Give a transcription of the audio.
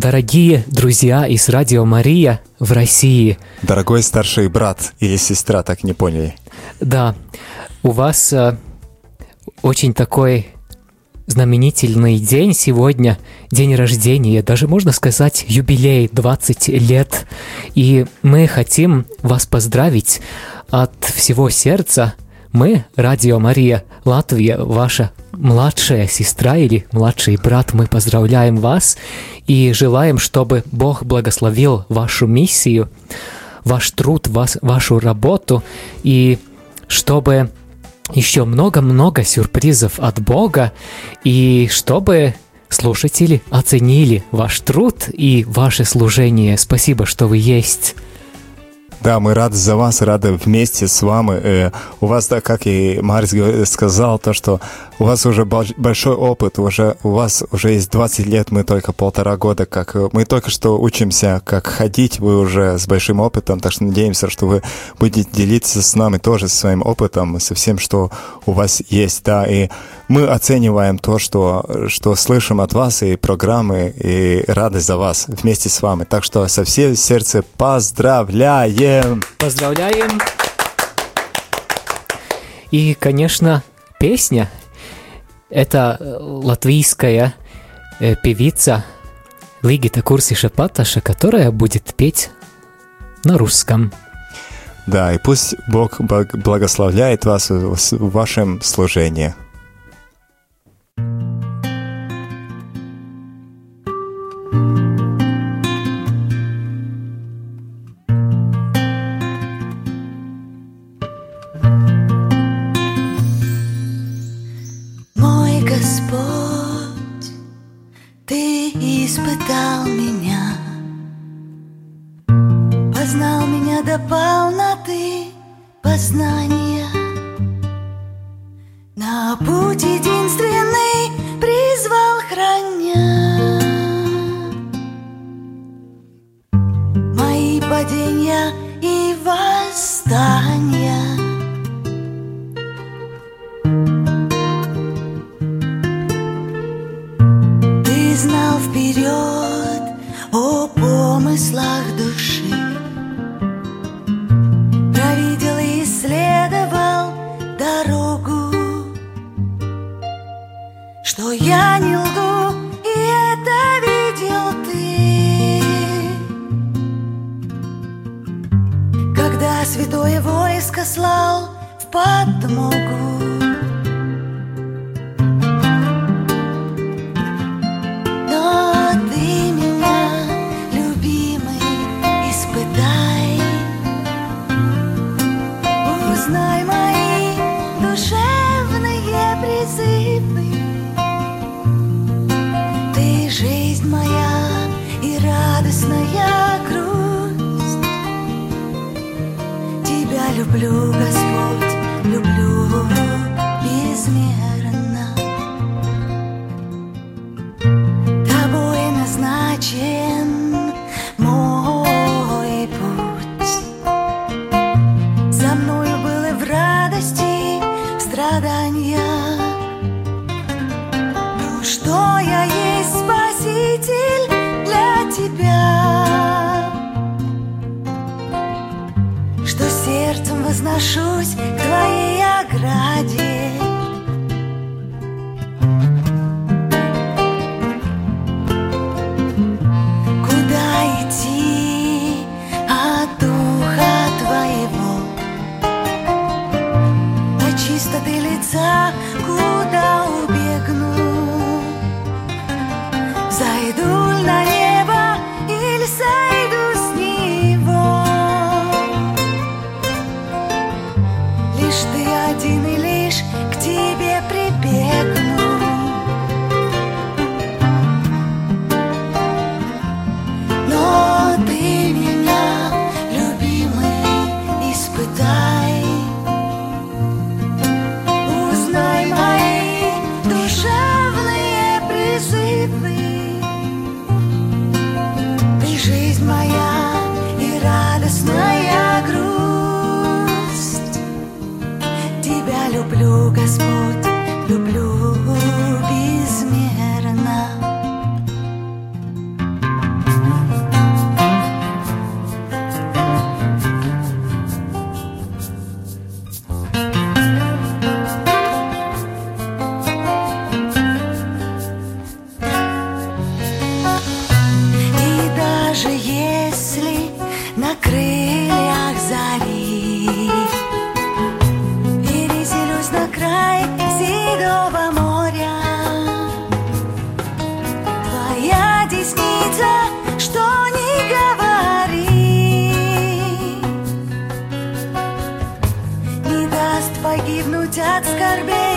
Дорогие друзья из Радио Мария в России. Дорогой старший брат или сестра, так не поняли. Да, у вас э, очень такой знаменательный день сегодня, день рождения, даже можно сказать юбилей 20 лет. И мы хотим вас поздравить от всего сердца. Мы, Радио Мария Латвия, ваша младшая сестра или младший брат, мы поздравляем вас и желаем, чтобы Бог благословил вашу миссию, ваш труд, вас, вашу работу, и чтобы еще много-много сюрпризов от Бога, и чтобы слушатели оценили ваш труд и ваше служение. Спасибо, что вы есть. Да, мы рады за вас, рады вместе с вами. Э, у вас, да, как и Марс сказал, то, что у вас уже большой опыт, уже у вас уже есть 20 лет, мы только полтора года, как э, мы только что учимся, как ходить, вы уже с большим опытом, так что надеемся, что вы будете делиться с нами тоже своим опытом, со всем, что у вас есть, да, и мы оцениваем то, что, что слышим от вас, и программы, и радость за вас вместе с вами. Так что со всем сердца поздравляем! Поздравляем! И, конечно, песня это э, латвийская э, певица Лигита Курсиша Паташа, которая будет петь на русском. Да, и пусть Бог благословляет вас в вашем служении. испытал меня. Познал меня до полноты познания. На путь святое войско слал в подмогу. Люблю, Господь, люблю безмерно. Тобой назначен мой путь. За мною было в радости страдания. Что я возношусь к твоей ограде. Лишь ты один и лишь к тебе прибегну. Но ты меня, любимый, испытай. Узнай мои душевные призывы. Ты жизнь моя и радостная pocas Десница, что не говори, не даст погибнуть от скорбей.